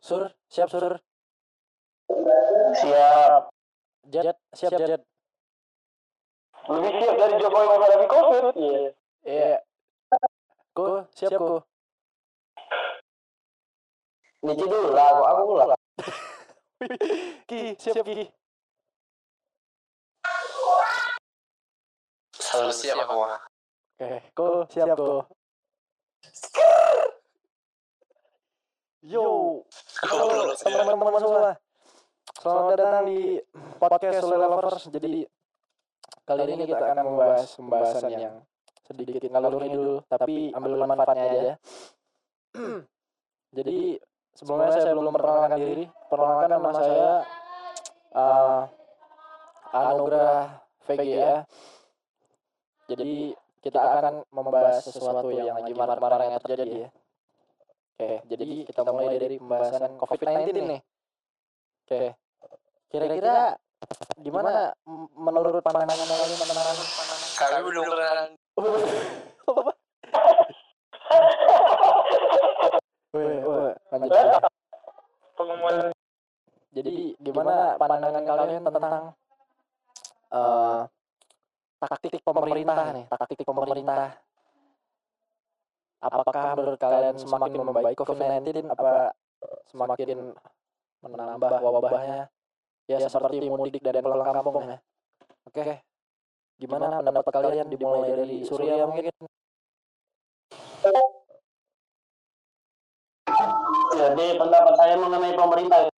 Sur, siap Sur. Siap. Jet, siap Jet. Lebih siap dari Jokowi menghadapi COVID. Iya. Iya. Ko, siap ko. Niki dulu lah, aku aku lah. Ki, siap Ki. Selalu siap aku. Oke, ko, siap ko. Yo, halo teman-teman semua. Selamat datang di podcast Solo Lovers. Jadi kali ini kita akan membahas pembahasan yang sedikit ngalur dulu, tapi ambil manfaatnya aja ya. Jadi sebelumnya saya belum memperkenalkan diri. Perkenalkan nama saya uh, Anugrah VGA. Jadi kita akan membahas sesuatu yang lagi marah-marah yang terjadi ya. Oke, jadi kita mulai dari pembahasan COVID-19 nih. Oke, kira-kira gimana menurut pandangan kalian tentang Kami belum kenalan. Lanjut. Pengumuman Jadi gimana pandangan kalian tentang eh taktik pemerintah nih, taktik pemerintah? Apakah menurut kalian semakin membaik COVID-19 apa semakin menambah wabahnya? Ya seperti mudik dan pulang kampung ya. Oke. Gimana pendapat kalian dimulai dari Surya mungkin? Jadi pendapat saya mengenai pemerintah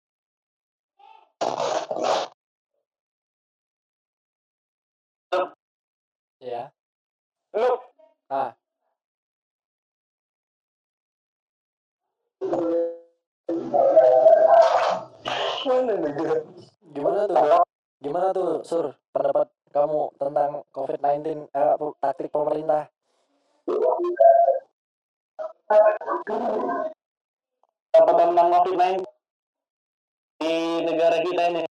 Ya. Lu Ah. Gimana tuh? Gimana tuh, Sur? Pendapat kamu tentang COVID-19 eh, taktik pemerintah? apa tentang COVID-19 di negara kita ini?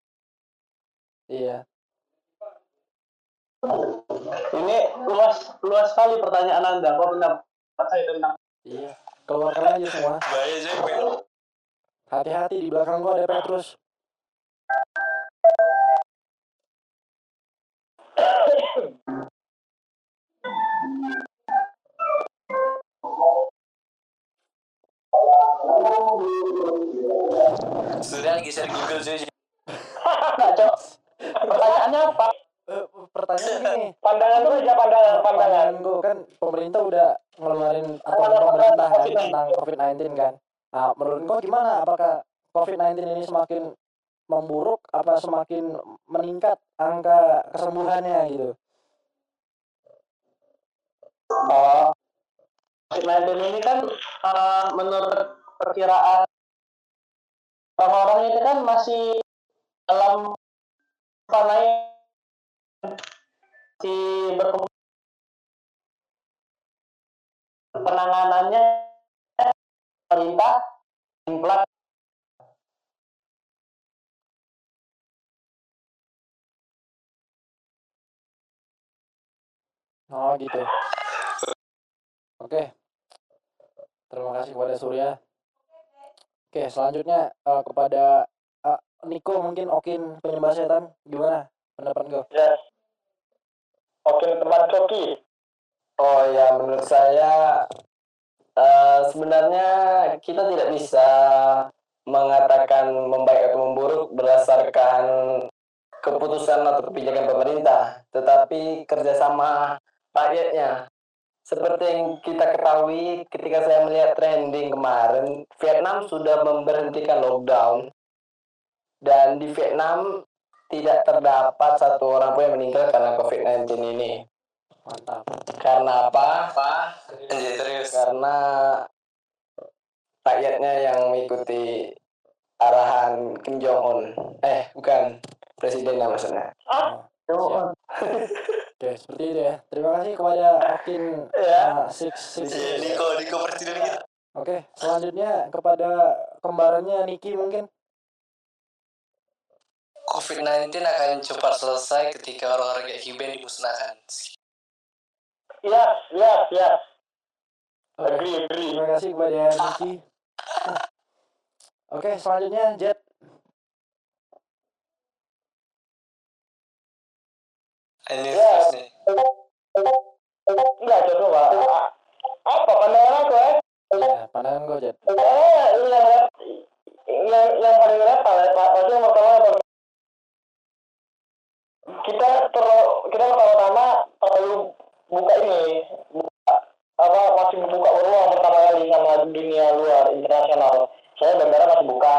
Iya. Ini luas luas sekali pertanyaan Anda. Apa pendapat saya tentang Iya. Keluarkan aja semua. Bahaya men. Hati-hati di belakang gua ada Petrus. Sudah share Google Cok. Pertanyaannya apa? Eh, pertanyaan gini. Pandangan lu aja pandangan pandangan. Gua kan pemerintah udah ngeluarin aturan pemerintah kan tentang COVID-19 kan. Nah, menurut gua gimana? Apakah COVID-19 ini semakin memburuk apa semakin meningkat angka kesembuhannya gitu? Oh. COVID-19 ini kan eh, menurut perkiraan orang-orang itu kan masih dalam apa masih berkembang penanganannya pemerintah implan Oh gitu. Oke. Terima kasih kepada Surya. Oke, selanjutnya eh, kepada eh, Niko mungkin Okin penyembah setan gimana pendapat kau? ya oke teman Coki. Oh ya, menurut saya eh, sebenarnya kita tidak bisa mengatakan membaik atau memburuk berdasarkan keputusan atau kebijakan pemerintah, tetapi kerjasama rakyatnya. Seperti yang kita ketahui ketika saya melihat trending kemarin, Vietnam sudah memberhentikan lockdown. Dan di Vietnam tidak terdapat satu orang pun yang meninggal karena COVID-19 ini. Mantap. Karena apa? Anjir serius. Karena rakyatnya yang mengikuti arahan Kim Jong Un. Eh, bukan presidennya maksudnya. Siap. Oke, seperti itu ya. Terima kasih kepada Okin Ya. uh, Six Six. Iya, Niko, Niko presiden kita. Oke, selanjutnya kepada kembarannya Niki mungkin. COVID-19 akan cepat selesai ketika orang-orang kayak Kiben dimusnahkan. ya ya ya Oke, agree agree terima kasih kepada Niki. Oke, selanjutnya Jet. Ini Ya. Enggak cocok pak. A- Apa pandangan aku ya? Ya, pandangan gue Jet. Eh, yang yang yang paling repal ya pak. Pasti yang pertama? Kita perlu kita pertama-tama perlu buka ini buka apa masih buka ruang pertama kali sama dunia luar internasional. Saya bandara masih buka.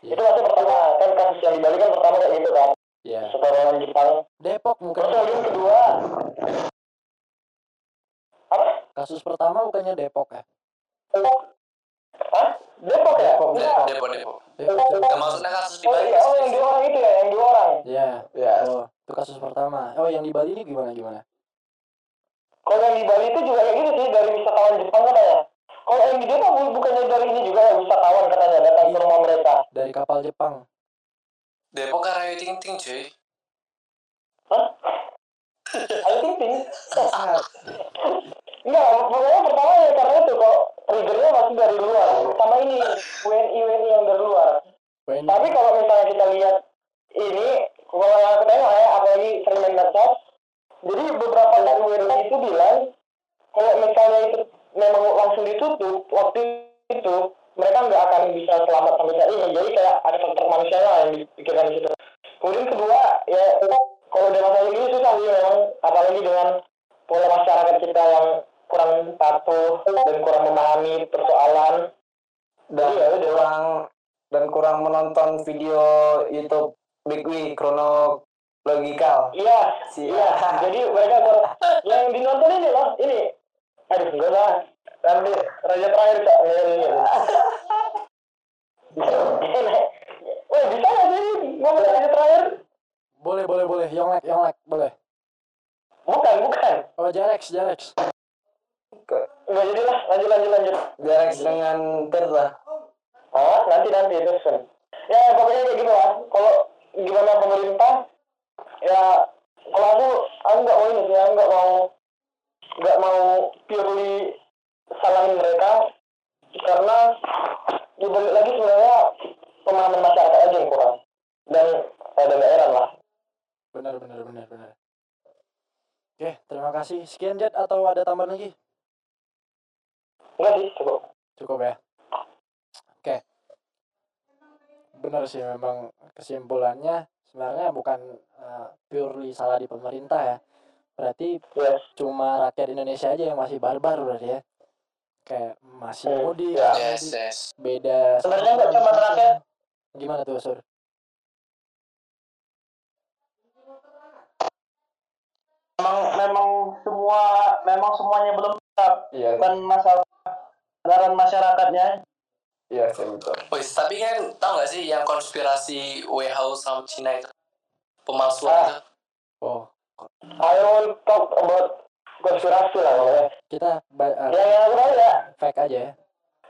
Iya. Itu masih pertama kan kasus yang di Bali kan pertama kayak gitu kan. Ya. Setelah Jepang. Depok mungkin. Terus kemudian kedua apa? Kasus pertama bukannya Depok ya? Hah? Depok ya? Depok, Enggak. Depo, depo, depo. Depok. Jet. Nggak maksudnya kasus di Oh Bali. iya, oh yang dua orang itu ya, yang dua orang. Ya. Ya. Oh, itu kasus pertama. Oh, yang di Bali ini gimana gimana? Kalau yang di Bali itu juga kayak gitu sih dari wisatawan Jepang katanya. Kalau yang di Depok bu- bukannya dari ini juga ya wisatawan katanya datang ke rumah mereka. Dari kapal Jepang. Depo karena ting ting cuy. Hah? Ayo ting ting. Enggak, pokoknya pertama ya karena itu kok triggernya masih dari luar. Sama ini WNI WNI yang dari luar. WNI. Tapi kalau misalnya kita lihat ini, aku tengok ya, apalagi sering main medsos, jadi beberapa dari WNI itu bilang, kalau misalnya itu memang langsung ditutup, waktu itu mereka nggak akan bisa selamat sampai saat ini. Jadi kayak ada faktor manusia lah yang dipikirkan di situ. Kemudian kedua, ya kalau udah masalah ini susah sih memang, apalagi dengan pola masyarakat kita yang kurang patuh dan kurang memahami persoalan. Dan udah. kurang dan kurang menonton video YouTube Big Wee kronologikal. Iya, iya. Jadi mereka ber- yang dinonton ini loh, ini. Aduh, enggak lah. Nanti raja terakhir cak ini. ini. Wah, bisa nggak sih ngomong raja terakhir? Boleh, boleh, boleh. Yonglek, Yonglek, boleh. Bukan, bukan. Oh, Jarex, Jarex. Enggak jadi lah, lanjut, lanjut, lanjut. Jarak dengan Tirta. Oh, nanti, nanti, terus kan. Ya, pokoknya kayak gitu lah. Kalau gimana pemerintah, ya, kalau aku, aku nggak mau ini sih, aku nggak mau, nggak mau purely salahin mereka, karena ya balik lagi sebenarnya pemahaman masyarakat aja yang kurang. Dan ada daerah lah. Benar, benar, benar, benar. Oke, terima kasih. Sekian Jet atau ada tambahan lagi? Enggak sih, cukup. Cukup ya. Oke. Benar sih memang kesimpulannya sebenarnya bukan eh, purely salah di pemerintah ya. Berarti Yes. cuma rakyat Indonesia aja yang masih barbar berarti ya. Kayak masih Hmm, mudik, ya. Yes, yes. beda. Sebenarnya nggak cuma rakyat. Gimana tuh, Sur? Memang semuanya belum siap. Iya, Bukan masalah kesadaran masyarakatnya. iya sih betul. Wih, tapi kan tau gak sih yang konspirasi WHO sama Cina itu? Pemalsuan Ah. itu? Oh, I will talk about konspirasi lah ya. kita Yang yang aku tahu ya, fake aja ya.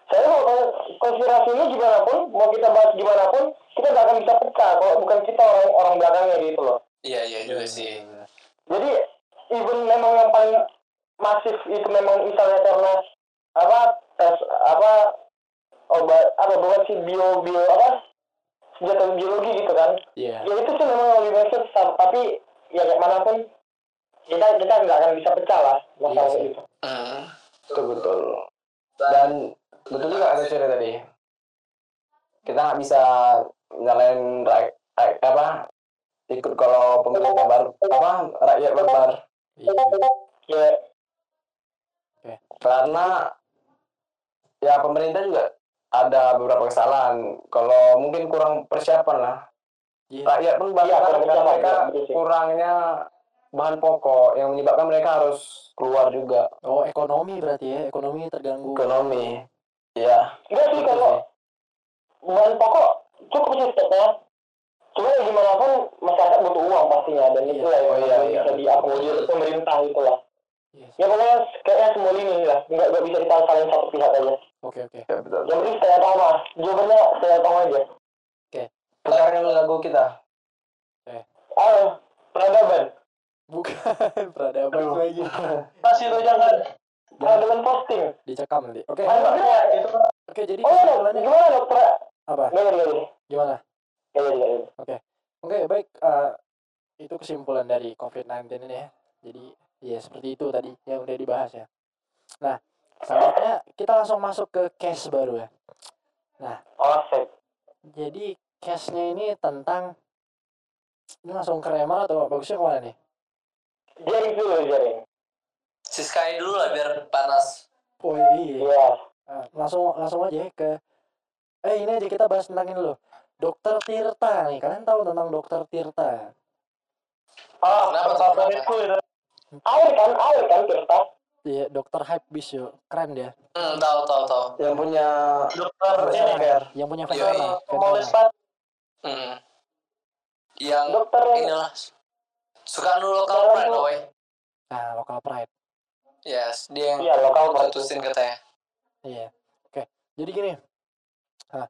saya mau kon- konspirasi ini gimana pun, mau kita bahas gimana pun, kita gak akan bisa pecah kalau bukan kita orang orang belakangnya gitu loh. Iya, iya juga sih. Jadi even memang yang paling masif itu memang misalnya karena apa tes apa obat apa bukan sih bio bio apa senjata biologi gitu kan Iya. ya itu sih memang lebih masif tapi ya kayak mana pun kita kita nggak akan bisa pecah lah masalah Iya sih. itu Hmm. Betul betul. Dan betul juga ada cerita tadi. Kita nggak bisa nyalain rak, rak- apa ikut kalau pemerintah baru apa rakyat barbar Iya. ya karena ya pemerintah juga ada beberapa kesalahan kalau mungkin kurang persiapan lah Iya. rakyat pun Iya, bahkan kurang persiapan, mereka iya, betul sih. kurangnya bahan pokok yang menyebabkan mereka harus keluar juga Oh, ekonomi berarti ya. Ekonomi terganggu. ekonomi ya enggak sih kalau bahan pokok cukup sih stoknya cuma ya gimana pun masyarakat butuh uang pastinya dan Iya. itu lah yang Oh, iya, iya. bisa diakomodir pemerintah itu lah Yes. Ya pokoknya kayaknya semua ini lah. Nggak nggak bisa kita salin satu pihak aja. Oke, oke. ya betul. Yang penting saya tahu mas. Jawabannya saya tahu aja putarkan dulu lagu kita. Ah peradaban. Bukan peradaban lagi. masih itu jangan. Peradaban posting. Dicekam nanti. Oke. Ya, itu Oke, jadi oh gimana dok? Pra- apa? Jadi, jadi. gimana? Jadi, nggak jadi. Oke, baik. eh, itu kesimpulan dari COVID-19 ini ya. Jadi, ya seperti itu tadi yang udah dibahas ya. Nah, selanjutnya kita langsung masuk ke case baru ya. Oh, sip. Jadi, case-nya ini tentang ini langsung ke Remar atau bagusnya ke mana nih? Jaring dulu, jaring. Si Sky dulu lah biar panas. Oh iya. Iya. Eh, langsung langsung aja ke eh ini aja kita bahas tentang ini loh. Dokter Tirta nih. Kalian tahu tentang Dokter Tirta? Ah, Kenapa favoritku itu. Air kan, air kan, Tirta. Iya, Dokter Hype Beast yo. Keren dia. Hmm, tahu tahu tahu. Yang punya Dokter ini kan. Yang punya Ventana. lespat. Hmm. Yang Dokter yang inilah suka nu lokal pride boy. Nah, Local Pride. Yes, dia yang Iya, lokal pride. putusin katanya. Iya. Oke. Jadi gini. Nah,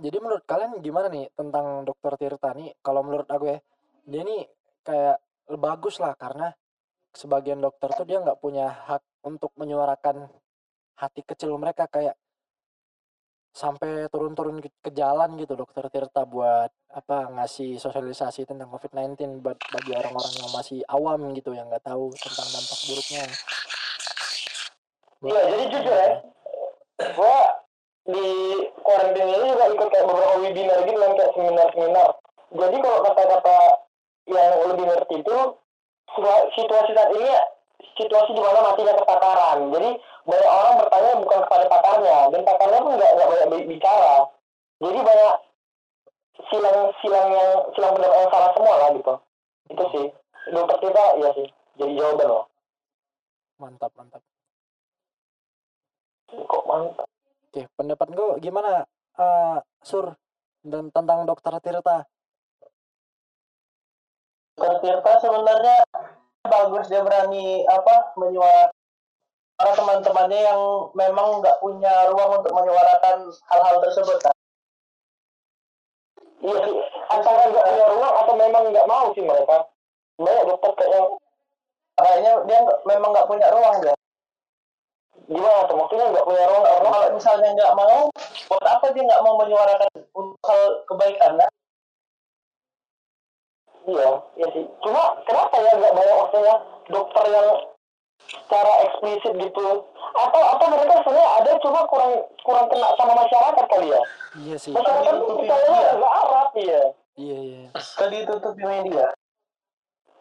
jadi menurut kalian gimana nih tentang Dokter Tirta nih? Kalau menurut aku ya, dia nih kayak bagus lah karena sebagian dokter tuh dia nggak punya hak untuk menyuarakan hati kecil mereka kayak sampai turun-turun ke, jalan gitu Dokter Tirta buat apa ngasih sosialisasi tentang COVID-19 buat bagi orang-orang yang masih awam gitu yang nggak tahu tentang dampak buruknya. Iya, jadi jujur ya. Gua di quarantine ini juga ikut kayak beberapa webinar gitu kan kayak seminar-seminar. Jadi kalau kata-kata yang lebih ngerti itu situasi saat ini ya, situasi di mana matinya kepakaran. Jadi banyak orang bertanya bukan kepada pakarnya dan pakarnya pun nggak nggak banyak bi- bicara. Jadi banyak silang-silang yang silang pendapat yang salah semua lah gitu. Itu sih. Dokter kita iya sih. Jadi jawaban loh. Mantap, mantap. Kok mantap. Oke, pendapat gue gimana, eh Sur, dan tentang Dokter Tirta? Dokter Tirta sebenarnya bagus dia berani apa menyuarakan para teman-temannya yang memang nggak punya ruang untuk menyuarakan hal-hal tersebut kan. Iya sih, antara nggak punya ruang atau memang nggak mau sih mereka. Banyak dokter kayak yang Kayaknya dia nggak- memang nggak punya ruang dia. gimana tuh maksudnya nggak punya ruang karena Kalau misalnya nggak mau, buat apa dia nggak mau menyuarakan untuk hal kebaikan kan? Iya, iya sih. Cuma kenapa ya nggak banyak maksudnya dokter yang secara eksplisit gitu? Atau atau mereka sebenarnya ada cuma kurang kurang kena sama masyarakat kali ya? Iya sih. Masyarakat tuh percayanya nggak Arab ya. Iya, iya. Ke ditutupi media.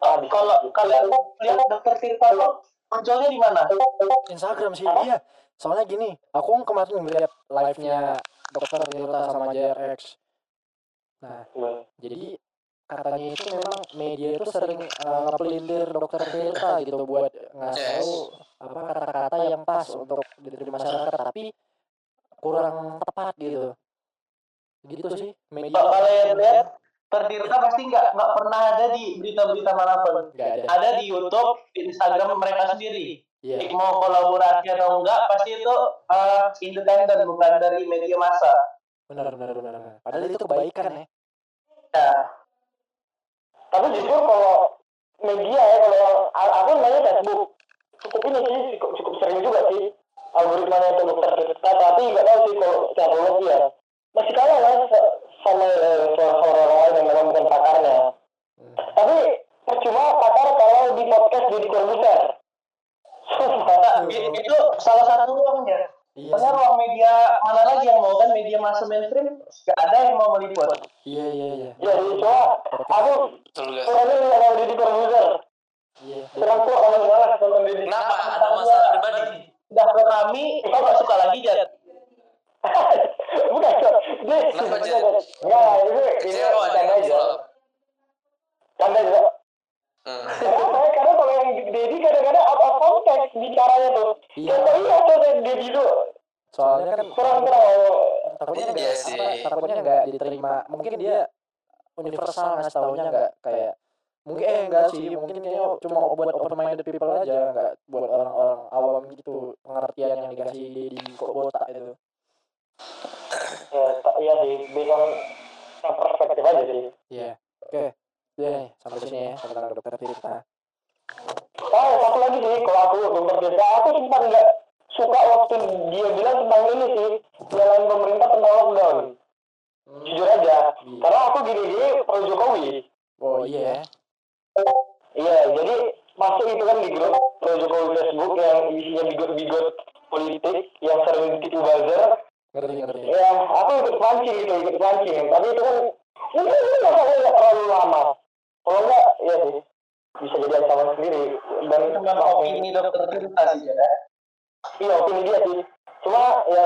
Ah. Kalau kalian lihat dokter Tirta tuh munculnya di mana? Instagram sih, iya. Soalnya gini, aku kan kemarin ngeliat live-nya Dokter Tirta sama JRX. Nah, jadi katanya itu memang media itu sering uh, ngepelintir Dokter Tirta gitu buat ngasih tahu apa kata-kata yang pas untuk diterima masyarakat, tapi kurang tepat gitu. Gitu sih, media. Kalau kalian lihat, Tirta pasti nggak nggak pernah ada di berita-berita mana pun. Nggak ada. Ada di YouTube, di Instagram mereka sendiri. Jadi mau kolaborasi atau enggak, pasti itu eh, independen bukan dari media massa. benar, benar. benar. Padahal itu kebaikan ya. Ya, Tapi jujur kalau media ya kalau yang aku namanya Facebook. Cukup ini sih cukup, cukup sering juga sih algoritmanya untuk dokter Tirta tapi nggak tahu sih kalau secara logis ya. Masih kalah lah sa- sama eh, suara-suara orang lain yang memang bukan pakarnya. Hmm. tapi percuma pakar kalau di podcast jadi korbuser Nah, i- itu salah satu ruangnya. Iya Soalnya ruang media mana lagi yang mau kan media massa mainstream nggak ada yang mau meliput. Iya, iya, iya. ya jadi cuma aku Betul guys. kurangnya kalau jadi korbuser Iya. kurang kuat kalau malas nonton Didi Kenapa? Ada masalah pribadi? Udah ke kami, kok nggak suka lagi Jad? bukan dia Kenapa, Jen? Enggak, ini ini ada yang aja canda aja Hmm. Ya? Yang Dedi kadang-kadang out of context bicaranya tuh. Iya. Contoh iya tuh Dedi itu Soalnya kan kurang-kurang. takutnya Iya nggak sih. apa, takutnya nggak diterima mungkin dia universal ngasih taunya nggak kayak mungkin eh enggak sih mungkin kayaknya cuma buat open minded people aja nggak buat orang-orang awam gitu pengertian yang dikasih di kok botak itu Ya, tak, iya sih, bisa perspektif aja sih. iya oke nih sampai sini ya tentang dokter Tirta Oh, satu lagi sih, kalau aku dokter Tirta, aku sempat nggak suka waktu dia bilang tentang ini sih, jalan pemerintah tentang lockdown. Iya. Karena aku gini-gini pro Jokowi. Oh iya. Iya, jadi masuk itu kan di grup pro Jokowi Facebook yang isinya bigot-bigot politik yang sering tipu buzzer. Ngerti ngerti. Ya, aku ikut pancing gitu, ikut pancing. Tapi itu kan mungkin itu masalahnya nggak terlalu lama. Kalau enggak, ya sih bisa jadi ancaman sendiri. Dan Dengan opini dokter Tirta sih ya. Iya, opini dia sih. Cuma ya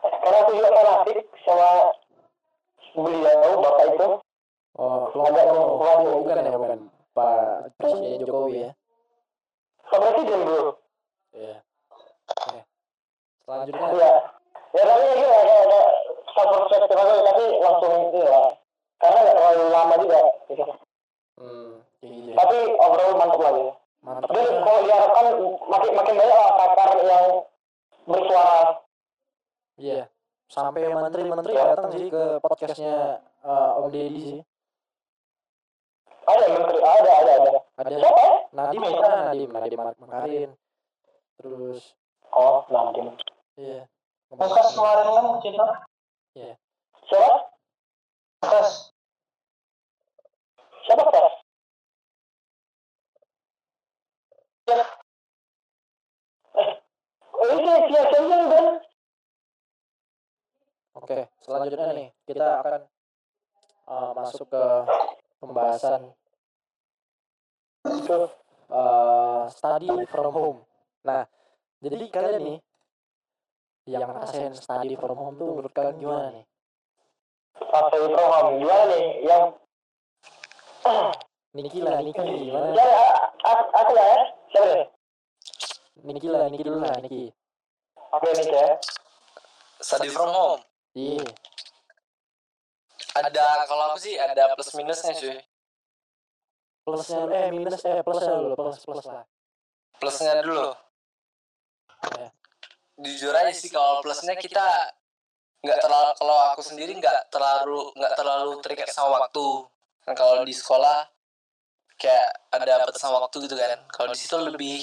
karena aku juga fanatik sama beliau bapak itu. Oh, kelompok Agak oh, oh, bukan ya bukan. Pak Presiden Jokowi ya. Pak Presiden bro. Iya. Oke. Selanjutnya Iya. Ya tapi ya gitu kayak kayak self perspective aku tapi langsung ini lah. Karena nggak terlalu lama juga. Gitu. hmm, kayak gitu ya. Tapi overall mantap lagi. Mantap. Dan kalau diharapkan makin makin banyak lah pakar yang bersuara. Iya. Sampai menteri-menteri datang sih ke podcastnya eh, Om Deddy sih. Ada menteri, ada ada ada. Ada Siapa ya? Nadim mana Nadim Nadim Mak- Makarin. Terus Oh, Nadim. iya. Bekas kemarin kan kita. Siapa? Bekas. Siapa ini siapa dan Oke, selanjutnya nih kita akan uh, masuk ke pembahasan uh, study from home. Nah, jadi kalian nih yang ngerasain study from home tuh menurut kalian gimana nih? Fase program gimana nih? Yang Niki lah, Niki gimana? ya aku lah ya. Siapa? Niki lah, Niki dulu lah, Niki. Oke nih ya. Study from home. Iya, Ada kalau aku sih ada plus minusnya cuy. plusnya eh minus eh plusnya dulu, plus plus lah. Plusnya dulu. Ya. Jujur aja sih kalau plusnya kita nggak terlalu kalau aku sendiri nggak terlalu nggak terlalu terikat sama waktu. Kan kalau di sekolah kayak ada batasan waktu gitu kan. Kalau di situ lebih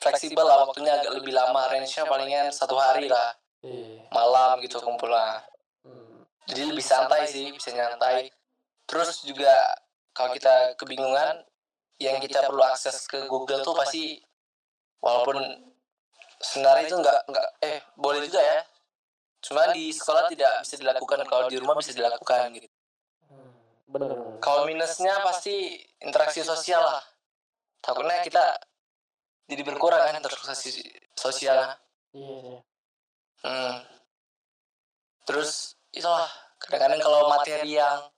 fleksibel lah waktunya agak lebih lama. Range-nya palingan satu hari lah. Iya. malam gitu kumpul lah. Hmm. jadi lebih santai sih bisa nyantai. Terus juga kalau kita kebingungan yang kita perlu akses ke Google tuh pasti walaupun sebenarnya itu nggak nggak eh boleh juga ya. Cuma di sekolah tidak bisa dilakukan. Kalau di rumah bisa dilakukan gitu Bener. kalau minusnya pasti interaksi sosial lah takutnya kita jadi berkurang kan interaksi sosial Iya sih. Hmm. Terus itulah kadang-kadang kalau materi yang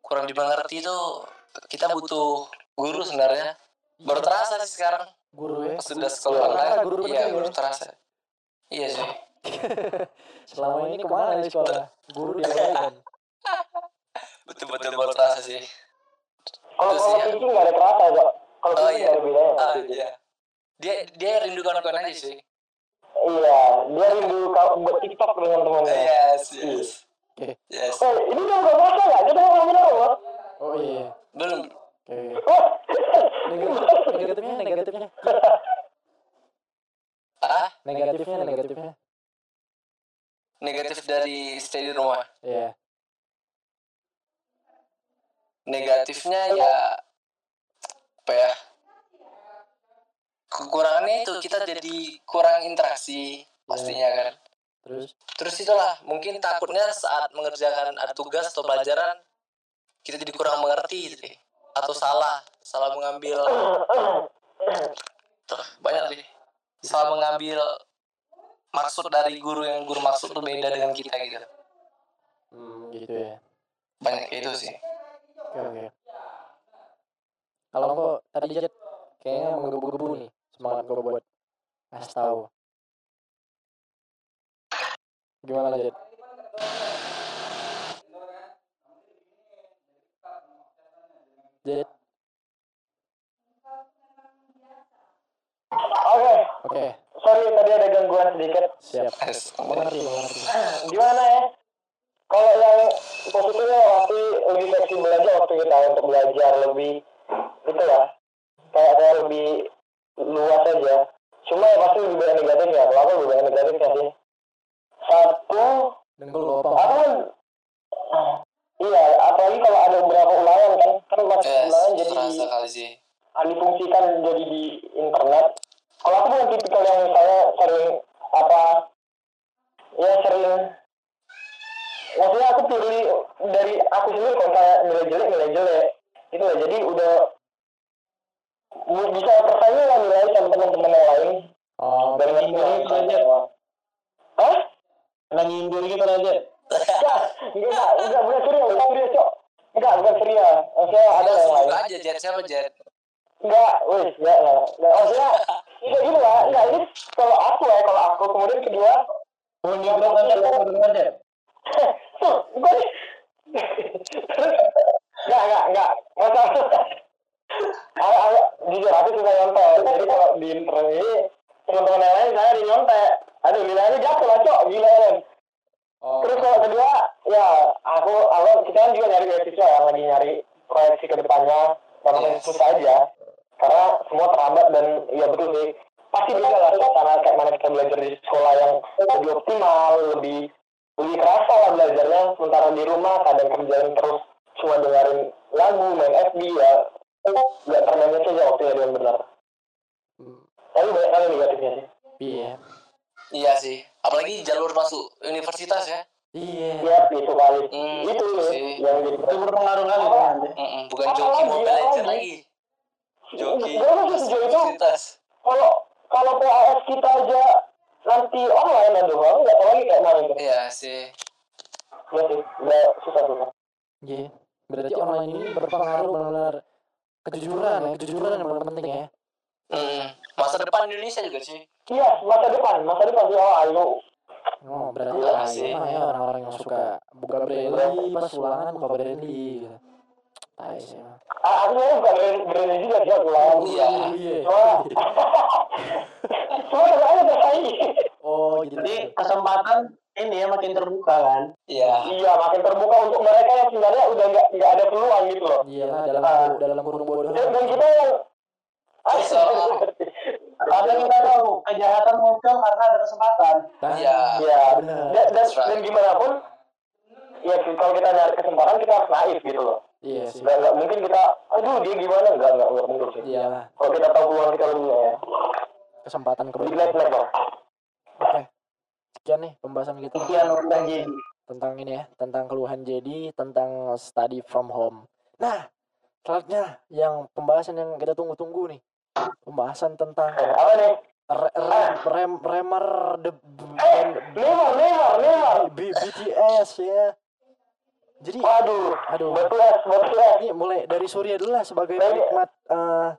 kurang dimengerti itu kita butuh guru sebenarnya. Baru terasa sih sekarang Guru ya. pas sudah sekolah online. guru Iya, baru ya. terasa. Iya sih. Selama ini ke mana di sekolah? Guru diabaikan. Betul-betul baru terasa sih. Kalau kalau ya. pitching nggak ada terasa kok. Kalau Oh, pitching iya. nggak ada bedanya. Ah, iya. Dia dia rindu kawan-kawan aja sih. Iya, dia rindu kau buat TikTok dengan temannya. Yes, yes. Oke. Yes. Eh, ini kan nggak puasa nggak? Kita mau ngomongin apa? Oh iya. Belum. Negatifnya, negatifnya. Ah, Negatifnya, negatifnya. negatif dari stay di rumah. Iya. negatifnya ya apa ya kekurangannya itu kita jadi kurang interaksi pastinya kan. Terus, terus itulah mungkin takutnya saat mengerjakan ada tugas atau pelajaran kita jadi kurang mengerti gitu atau salah salah mengambil Tuh, banyak deh. Salah mengambil maksud dari guru yang guru maksud tuh beda dengan kita gitu. Hmm, gitu ya. banyak itu sih. Oke, oke. Kalau kok tadi Jet kayaknya menggebu-gebu nih semangat gue buat ngasih tahu. Gimana? Jet, Oke, oke, sorry tadi ada gangguan sedikit. siap. Yes. Mengerti, mengerti. Gimana ya? Kalau yang positifnya pasti lebih fleksibel aja waktu kita untuk belajar lebih itu ya kayak kayak lebih luas aja. Cuma ya pasti lebih banyak negatifnya. Kalau aku lebih banyak negatifnya sih. Satu, Dengkul gue apa? aku kan iya apalagi kalau ada beberapa ulangan kan kan masuk Yes, ulangan jadi terasa kali sih. difungsikan jadi di internet kalau aku bukan tipikal yang misalnya sering apa ya sering maksudnya aku pilih dari aku sendiri kalau kayak nilai jelek nilai jelek itu lah jadi udah bisa pertanyaan lah nilai sama teman-teman yang lain Oh, dari ini nilai aja. Hah? Kena nyindir gitu aja. Enggak, enggak, enggak, bukan Surya, bukan Surya, Cok. Enggak, bukan Surya. Maksudnya ada yang lain. Aja Jet siapa Jet? Enggak, wih, enggak, enggak. Enggak, maksudnya, itu gitu lah. Enggak, ini kalau aku ya, kalau aku. Kemudian kedua, Oh, bro kan ada beneran ya. tuh, gue. Terus, enggak, enggak, enggak. Masalah. Jujur, aku suka nyontek. Jadi kalau di internet ini, teman-teman yang lain, saya di nyontek. Aduh, nilainya jatuh lah, Cok. Gila, kan. oh, Terus kalau kedua, ya aku, aku kita kan juga nyari beasiswa ya, lagi nyari proyeksi ke depannya, yang Yes. susah aja. Karena semua terhambat dan ya betul sih. Pasti bisa lah karena kayak mana kita belajar di sekolah yang lebih optimal, lebih lebih kerasa lah belajarnya. Sementara di rumah kadang kerjaan terus cuma dengerin lagu, main FB ya. Gak termanage aja waktunya dengan benar. Hmm, Tapi banyak kali negatifnya sih. Iya. Iya sih. Apalagi jalur masuk universitas ya. Iya. Ya, itu kali. Hmm, itu sih. yang jadi Itu berpengaruh kali kan bukan Apa joki lagi, Mobile apa Legends lagi? lagi. Joki Gue masih sejauh itu universitas. kalau kalau PAS kita aja nanti online ya doang nggak tahu lagi kayak mana itu Iya sih. ya sih nggak susah susah Iya. Berarti online ini berpengaruh benar-benar kejujuran ya, kejujuran yang paling penting ya. Mm. Masa depan Indonesia juga sih. iya masa depan masa depan sih oh ayo Oh, berarti Iya ah, sih. ya orang-orang yang suka buka braille pas ulangan buka braille gitu. Tai sih. emang. Ah, aku bukan berani berani juga sih aku lawan Iya. Iya. cuma aja bersaing Oh, gitu. Jadi kesempatan ini ya makin terbuka kan. Iya. iya makin terbuka untuk mereka yang sebenarnya udah nggak nggak ada peluang gitu loh Iya lah dalam Ah. dalam kurung bodoh. dan, dan kita yang Bisa. Karena kita tahu kejahatan muncul karena ada kesempatan. Nah, Iya. Iya, Benar. dan, right. dan gimana pun, ya kalau kita nyari kesempatan kita harus naif gitu loh. Iya sih. Nggak, nggak mungkin kita, aduh dia gimana, nggak, nggak, nggak mungkin sih. Iya. Kalau kita tahu peluang kita lebih ya, Kesempatan never. Oke. Sekian nih pembahasan kita Sekian jadi. tentang ini ya, tentang keluhan jadi, tentang study from home. Nah, selanjutnya yang pembahasan yang kita tunggu-tunggu nih. Pembahasan tentang Eh, apa nih? re, rem, rem, remar the Eh, Neymar, Neymar, Neymar. B- BTS ya. Jadi, Waduh, aduh, betulas, betulas. ini mulai dari Surya dulu lah sebagai penikmat eh,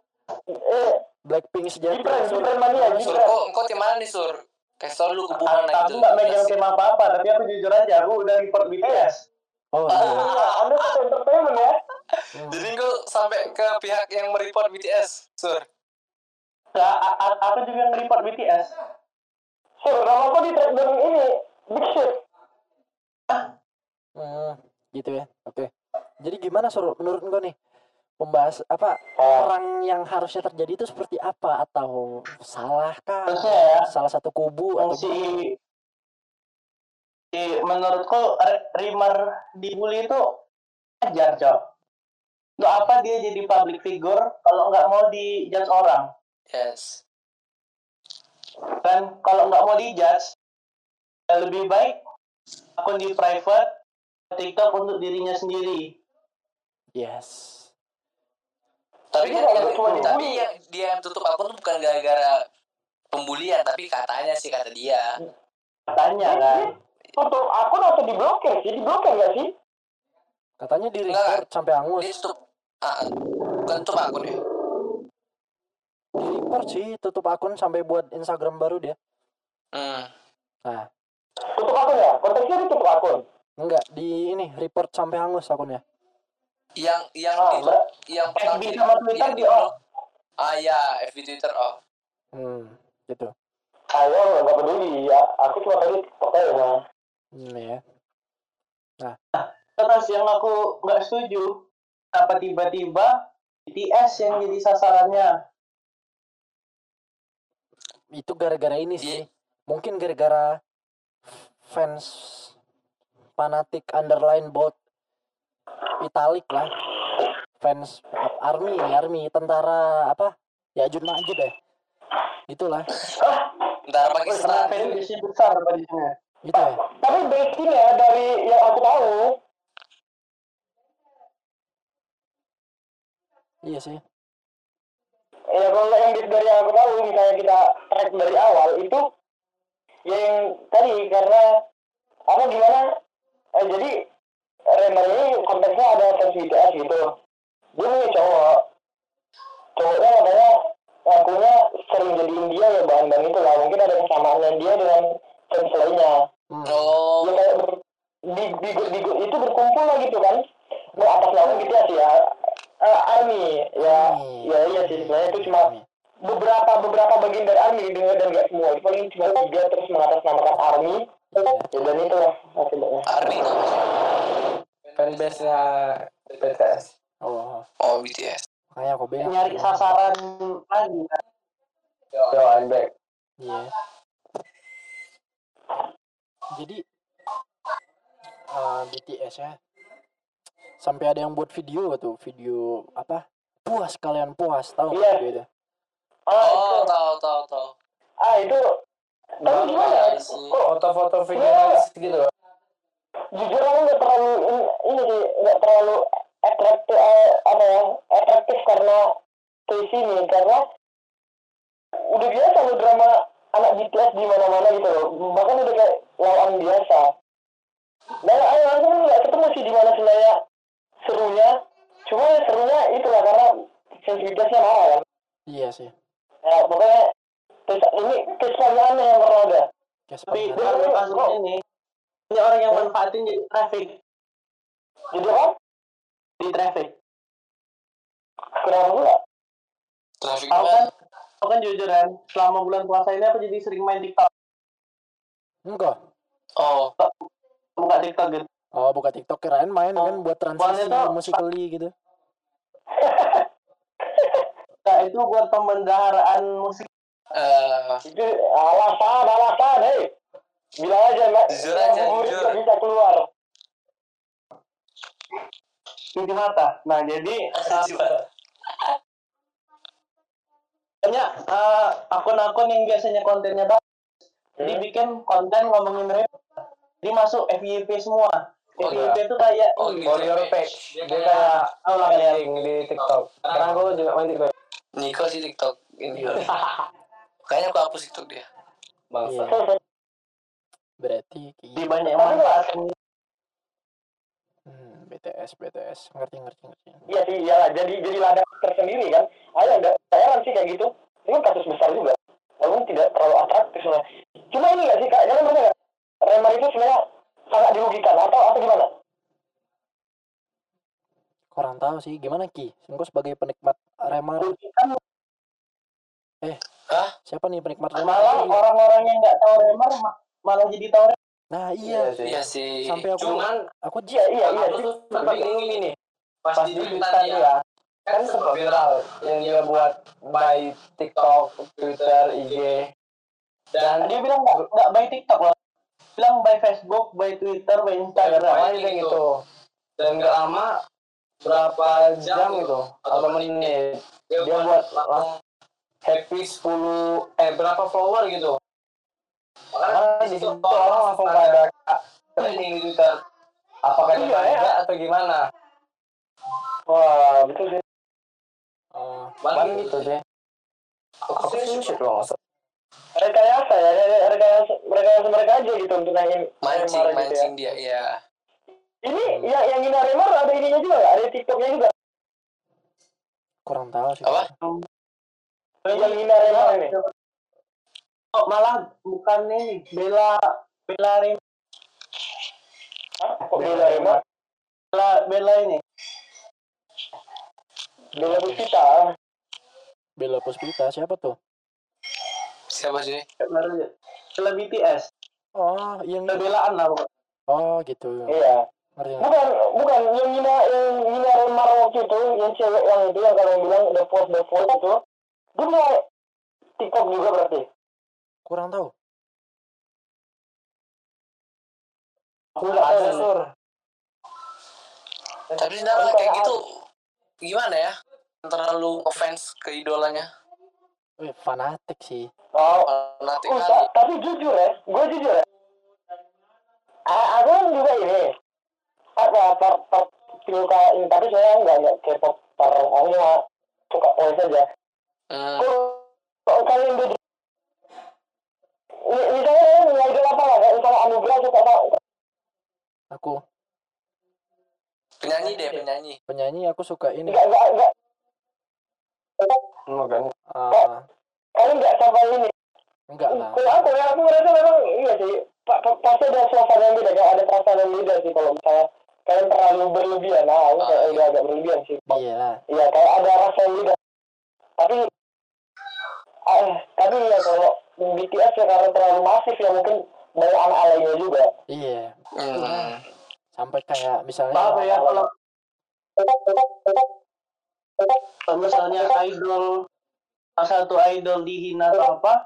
Eh, Blackpink sejati. Gibran. Gibran mania, Gibran. kok, kok tim mana nih Sur? Kasih tau dulu ke Aku aku nggak megang tim apa apa, tapi aku jujur aja aku udah report BTS. Oh, iya. Iya, Anda satu entertainment ya. Hmm. Jadi gue sampai ke pihak yang mereport BTS, Sur. Nah, aku juga nge-report BTS. Sur, nama kok di track dan ini, Big Shit. Hmm, gitu ya. Oke. Jadi gimana Sur menurut engkau nih? Pembahas apa Oh, perang yang harusnya terjadi itu seperti apa atau salahkah? Ya. Salah satu kubu atau si, si menurutku Rimmer dibully itu ajar cok untuk apa dia jadi public figure kalau nggak mau dijudge orang Yes. dan kalau nggak mau dijudge ya lebih baik akun di private TikTok untuk dirinya sendiri Yes. Tapi kan cuma tapi yang dia yang tutup akun tuh bukan gara-gara pembulian, tapi katanya sih kata dia. katanya kan tutup akun atau diblokir sih? Diblokir nggak sih? Katanya di report sampai angus. Dia tutup ah, bukan tutup akun ya. Di report sih tutup akun sampai buat Instagram baru dia. Hmm. Nah, Tutup akun ya? Konteksnya ditutup akun. enggak di ini report sampai hangus akunnya. Yang yang Ah, di, yang pertama FB sama Twitter yang di off. Ah ya, FB Twitter off. Hmm, gitu. Ayo, nggak peduli. Ya, aku cuma tadi pokoknya ya. Hmm, ya. terus yang aku nggak setuju apa tiba-tiba BTS yang jadi sasarannya Itu gara-gara ini Iya. sih. Mungkin gara-gara fans fanatik underline bot Italik lah. Fans army army tentara apa? Ya Jun Majid deh itulah. Ntar Pakistan. fanbase besar tadinya itu ya. Tapi basicnya ya dari yang aku tahu, iya sih. Ya kalau yang dari yang aku tahu, misalnya kita track dari awal itu yang tadi karena apa gimana? Eh, jadi Remar ini konteksnya ada BTS gitu. Dia punya cowok. Cowoknya katanya ngakunya sering jadi India ya bahan-bahan itu lah. Mungkin ada kesamaannya dia dengan fans lainnya. hmm. Oh, ya kayak ber, di, di, di, itu berkumpul lah gitu kan nah, atas nama BTS ya Eh, army ya Army. ya iya sih sebenarnya itu cuma beberapa beberapa bagian dari army dengar dan gak semua itu paling cuma tiga terus mengatasnamakan army Iya. ya dan itu lah akibatnya Army namanya. fanbase-nya BTS. oh Oh, BTS. makanya aku bilang nyari sasaran lagi kan. Yo, I'm back. Iya. Jadi eh, BTS ya. Sampai ada yang buat video tuh, video apa? Puas kalian puas, tahu Iya. video itu? ah Oh, itu tahu tahu tahu. ah itu tapi gimana ya kok Foto-foto video gitu. Jujur aku nggak terlalu ini, nggak terlalu atraktif eh, apa ya atraktif karena case ini karena udah biasa lo drama anak BTS di mana-mana gitu loh. Bahkan udah kayak lawan biasa. Dan ayo aku kan nggak ketemu sih di mana sebenarnya serunya. Cuma ya serunya itulah karena fans BTS-nya marah kan. Iya sih. ya pokoknya terus ini kesannya yang pernah ada. Kayak tapi ini ini orang yang manfaatin jadi traffic. Jadi apa di traffic. Kenapa Traffic aku kan? Aku kan jujuran selama bulan puasa ini aku jadi sering main tiktok. Enggak. Oh, buka tiktok gitu. Oh, buka TikTok kirain main kan buat transisi musikali gitu. nah itu buat pembendaharaan musik. Eh. Itu alasan alasan hei bilang aja mbak Jujur aja, jujur. nggak bisa keluar di mata nah jadi banyak eh, akun-akun yang biasanya kontennya bagus jadi Hmm. bikin konten ngomongin rap jadi masuk FYP semua Oh, FYP itu kayak Oh, ini, gitu. Your page. Dia kayak trending di TikTok. Sekarang aku juga main TikTok. Niko sih TikTok ini. Kayaknya aku hapus TikTok dia. Bangsa. Berarti di kayak banyak yang manfaatin hmm, BTS BTS ngerti ngerti ngerti. iya sih iyalah jadi jadi ladang tersendiri kan. Ayo saya heran sih kayak gitu. Ini kan kasus besar juga. Walaupun tidak terlalu atraktif sebenarnya. Cuma ini nggak sih kak? Kalian merasa nggak? Remar itu sebenarnya sangat dirugikan atau atau gimana? Kurang tahu sih. Gimana Ki. Engkau sebagai penikmat Remar. kan Siapa nih penikmat Remar? malah Iya. orang-orang yang nggak tahu Remar ma- malah jadi Remar. Nah, iya. Iya sih. Sampai aku Cuman aku iya iya iya aku sih tuh bingung gini. Pas di Twitter dia kan sempat viral yang dia buat by TikTok, Twitter, IG dan dia bilang nggak nggak by TikTok loh bilang by Facebook by Twitter by Instagram Instagram kayak gitu. Dan gak lama berapa jam gitu atau menit dia buat happy 10 eh berapa follower gitu. Makanya di situ orang langsung pada trending di Twitter. Apakah dia Iya, ya. atau gimana? wah betul sih oh, Bang gitu sih. Aku sih shit loh maksud. rekayasa ya re- rekayasa rekayasa mereka aja gitu untuk naikin Mancing, Remar gitu ya. mancing dia. Iya. ini yang yang ini Remar ada ininya juga nggak? ada tiktoknya juga kurang tahu sih. Apa? yang ini Remar ini oh, malah bukan ini bela bela Remar Hah? kok bela Remar bela bela ini bela Puspita Bella Puspita siapa tuh? Siapa sih? bela bela BTS Oh, yang bela belaan lah pokoknya. Oh, gitu. iya ngerti. bukan bukan yang Nina yang Nina Remar waktu itu yang cewek yang itu yang kalian bilang the post the post itu dia punya TikTok juga berarti Kurang tahu. tahu Ada sur. Tapi sebenarnya kayak gitu gimana ya? Terlalu offense ke idolanya. Wih, fanatik sih. Oh, Fanatik uh, kali. ta- tapi jujur ya, gue jujur ya. A- aku kan juga ini apa per per suka ini tapi saya nggak nggak K-pop per aku cuma suka voice aja. Hmm. Kalau kalian beda, misalnya idol apa lah? Misalnya Anugerah suka sama Aku Penyanyi deh, penyanyi. penyanyi aku suka ini. nggak nggak nggak Makanya. Ah, kalian nggak sampai ini. enggak lah. Kalau aku ya aku merasa memang iya sih. Pa- pa- Pasti ada suasana yang beda, ada perasaan yang beda sih kalau misalnya kalian terlalu berlebihan. Nah, aku kayak Ah, udah agak berlebihan sih. Iya lah. Iya, kayak ada rasa yang beda. Tapi, ah, tapi ya kalau BTS ya karena terlalu masif ya mungkin banyak anak lainnya juga. Iya. Hmm. Sampai kayak misalnya Apa ya kalau kalau misalnya idol salah satu idol dihina atau apa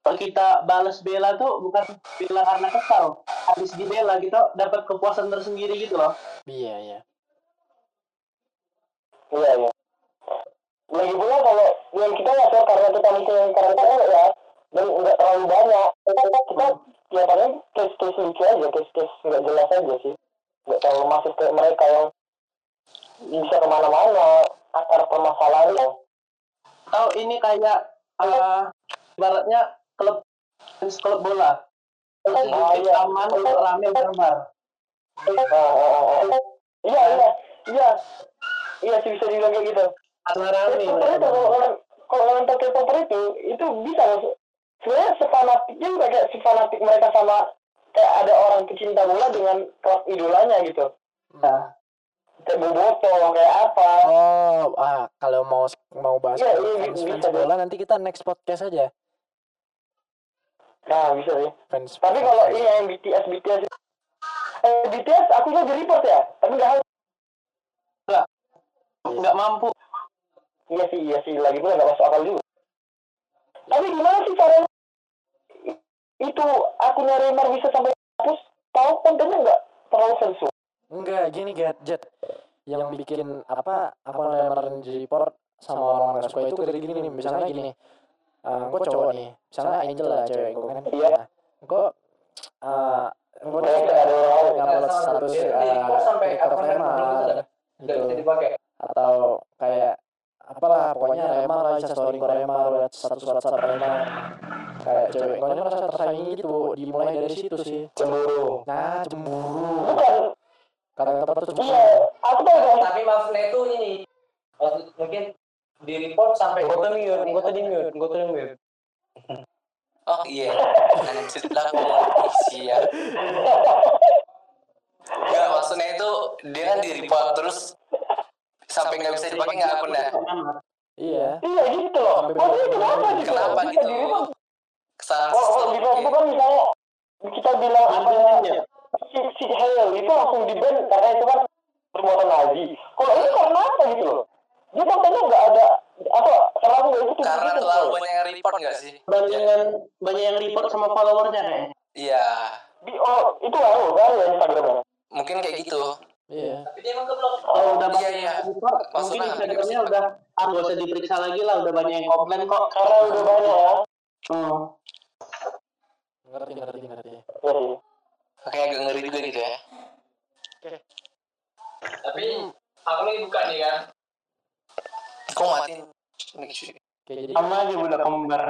kalau kita balas bela tuh bukan bela karena kesal habis dibela kita dapat kepuasan tersendiri gitu loh Iya, iya. Iya, iya. Lagi pula kalau yang kita nggak tahu karena kita mungkin yang karakternya ya dan nggak terlalu banyak. Kita kita ya paling case-case lucu aja, case-case nggak jelas aja sih. Nggak terlalu masif kayak mereka yang bisa ke mana-mana akar permasalahannya. atau ini kayak eh, ibaratnya klub klub bola Ah, sedikit iya. aman rame barbar Ah, ah, ah. Iya, iya, iya. Iya sih bisa dibilang kayak gitu. rame kalau orang kalau orang pakai popper itu itu bisa. Sebenarnya sefanatik juga kayak sefanatik mereka sama kayak ada orang pecinta bola dengan klub idolanya gitu. Nah, Kayak Boboto kayak apa. Oh, ah kalau mau mau bahas Iya, iya, fans, bisa, fans bola nanti kita next podcast aja. Nah bisa sih. Fans. Tapi kalau ini yang BTS BTS eh BTS aku juga di report ya. Tapi nggak harus. nggak mampu Iya sih iya sih lagi pula nggak masuk akal juga. Tapi gimana sih caranya akunnya Neymar bisa sampai hapus? Tahu kontennya nggak terlalu sensual. Enggak, gini Jet, Jet. Yang bikin apa apa lamaran di report sama orang nggak suka itu dari gini nih. Misalnya gini. Eh, gue cowok nih. Misalnya Angel lah cewek gue kan. Iya. Gue eh gue Kayak nggak ada orang lain. ngupload status eh, sampai ke Remar gitu. atau kayak apalah pokoknya Remar lah bisa story ke Remar lihat status WhatsApp Remar kayak cewek gue merasa tersaingi gitu dimulai dari situ sih Cemburu. nah cemburu Bukan. kata kata tuh cemburu Iya. Aku tahu kan. Tapi maksudnya itu ini maksud mungkin di report sampai gue tuh mute, gue tuh di mute, gue tuh di mute. Oh iya. Anjir lah gua isi ya. Enggak maksudnya itu dia kan di report terus sampai nggak bisa dipakai nggak akunnya. iya Iya gitu loh. Maksudnya kenapa gitu? Kenapa gitu? Kesalahan sistem. di Facebook kan misalnya kita bilang apa ya, Adminnya. si si Hale itu langsung di ban karena itu kan perbuatan Nazi. Kalau ini karena apa gitu loh? Dia kontennya nggak ada apa terlalu nggak ikutin Karena gitu terlalu banyak yang report nggak sih? bandingan banyak yang report sama followernya kayaknya Iya. Di, oh itu baru kan ya Instagramnya. Mungkin kayak gitu. iya Tapi dia emang keblok. kalau udah Iya, banyak iya. yang report mungkin instagramnya udah ah nggak usah diperiksa lagi lah udah banyak yang komplain kok Karena udah banyak ya. hmm. Ngerti ngerti ngerti Ya, sih. Kayak agak ngeri juga gitu ya. Tapi aku lagi buka nih kan. Kok matiin? Ini cuy. kayak jadi sama aja budak kembar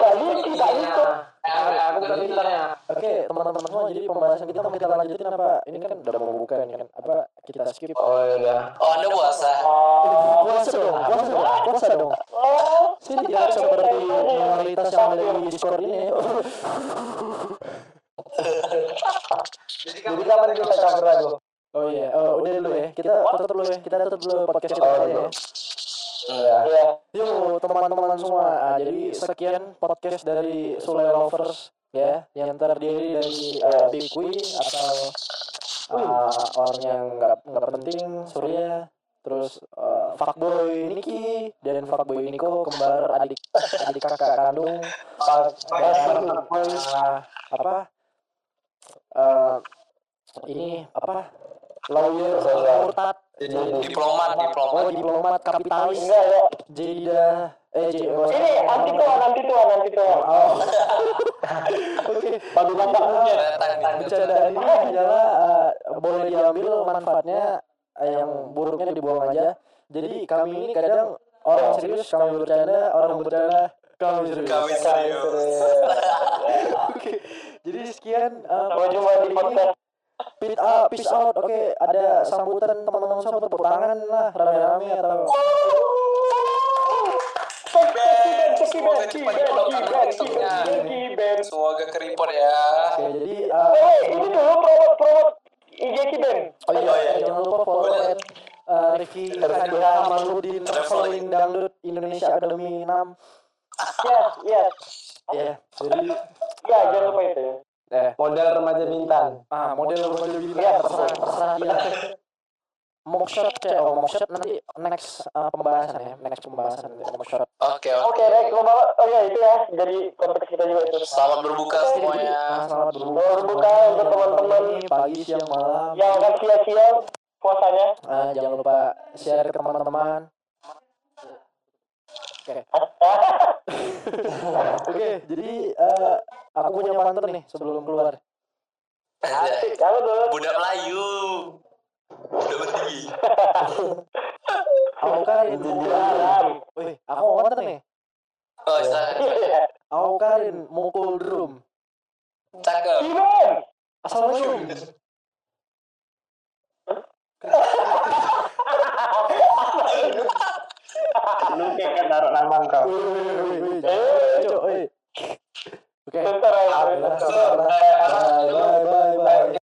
Tadi kita itu Aku buka twitternya. oke teman-teman semua jadi pembahasan kita mau kita lanjutin apa? Ini kan udah mau buka nih kan. Apa kita skip? Oh ya udah. Oh anda puasa? puasa dong. Puasa dong puasa dong Oh, sini tidak seperti minoritas yang ada di Discord ini. Jadi kapan kita cakra tuh? oh iya. Oh, udah dulu ya. Kita tutup dulu ya. Kita tutup dulu podcast kita Oh, iya. ya Iya. ya. Yuk teman-teman semua, ah, jadi sekian podcast dari Sule Lovers ya, yang terdiri dari eh, Big Kui atau eh, orang yang nggak nggak penting Surya, terus eh, fuckboy Niki dan fuckboy Niko kembar adik adik kakak kandung, dan, ah, apa? eh, ini apa lawyer Sosial. Murtad Diplomat, diplomat. oh diplomat kapitalis Enggak ya. Jeda eh J Ini anti tuan, anti tuan, anti tuan. oh oke. Datang gitu. bercandaan ini adalah eh, boleh diambil manfaatnya eh, yang buruknya dibuang aja jadi kami ini kadang orang serius kami bercanda orang bercanda kami serius Kami serius. Oke, jadi sekian Sampai jumpa di podcast. Peace out, peace out. Oke, ada sambutan teman-teman semua tepuk tangan lah rame-rame atau Semoga cepat diblokan TikToknya. Semoga ke report ya. Oke, jadi uh, wait, ini dulu promote promote IG Kiben. oh iya, Oh iya. jangan lupa follow at uh, Rifki Kamaludin Traveling Dangdut Indonesia Academy 6 Yes, yes. ya jadi Ya, jangan lupa itu. Eh Model remaja bintang. ah model model Iya, bintang terserah terserah dia mockshot cek oh mockshot nanti next uh, pembahasan ya next pembahasan mockshot Oke, oke. Oke, Rek, lo bawa. Oh ya, itu ya. Jadi konteks kita juga itu. Selamat berbuka nah, semuanya. selamat berbuka Selamat berbuka untuk teman-teman. Pagi siang malam Yang akan sia-sia puasanya. Ah, jangan lupa share ke teman-teman. Oke. Oke, jadi eh, aku punya pantun nih sebelum keluar. Asik, halo tuh. Budak Melayu. Budak bertinggi. Aku Alam. Wih, aku mau pantun nih. Oh. Iya. Aku karin mukul drum. Cakep. Kiben. Assalamualaikum. Lu kayak naruh nama kau. Oke. Bentar. Bye, bentar. bye, bye, bye.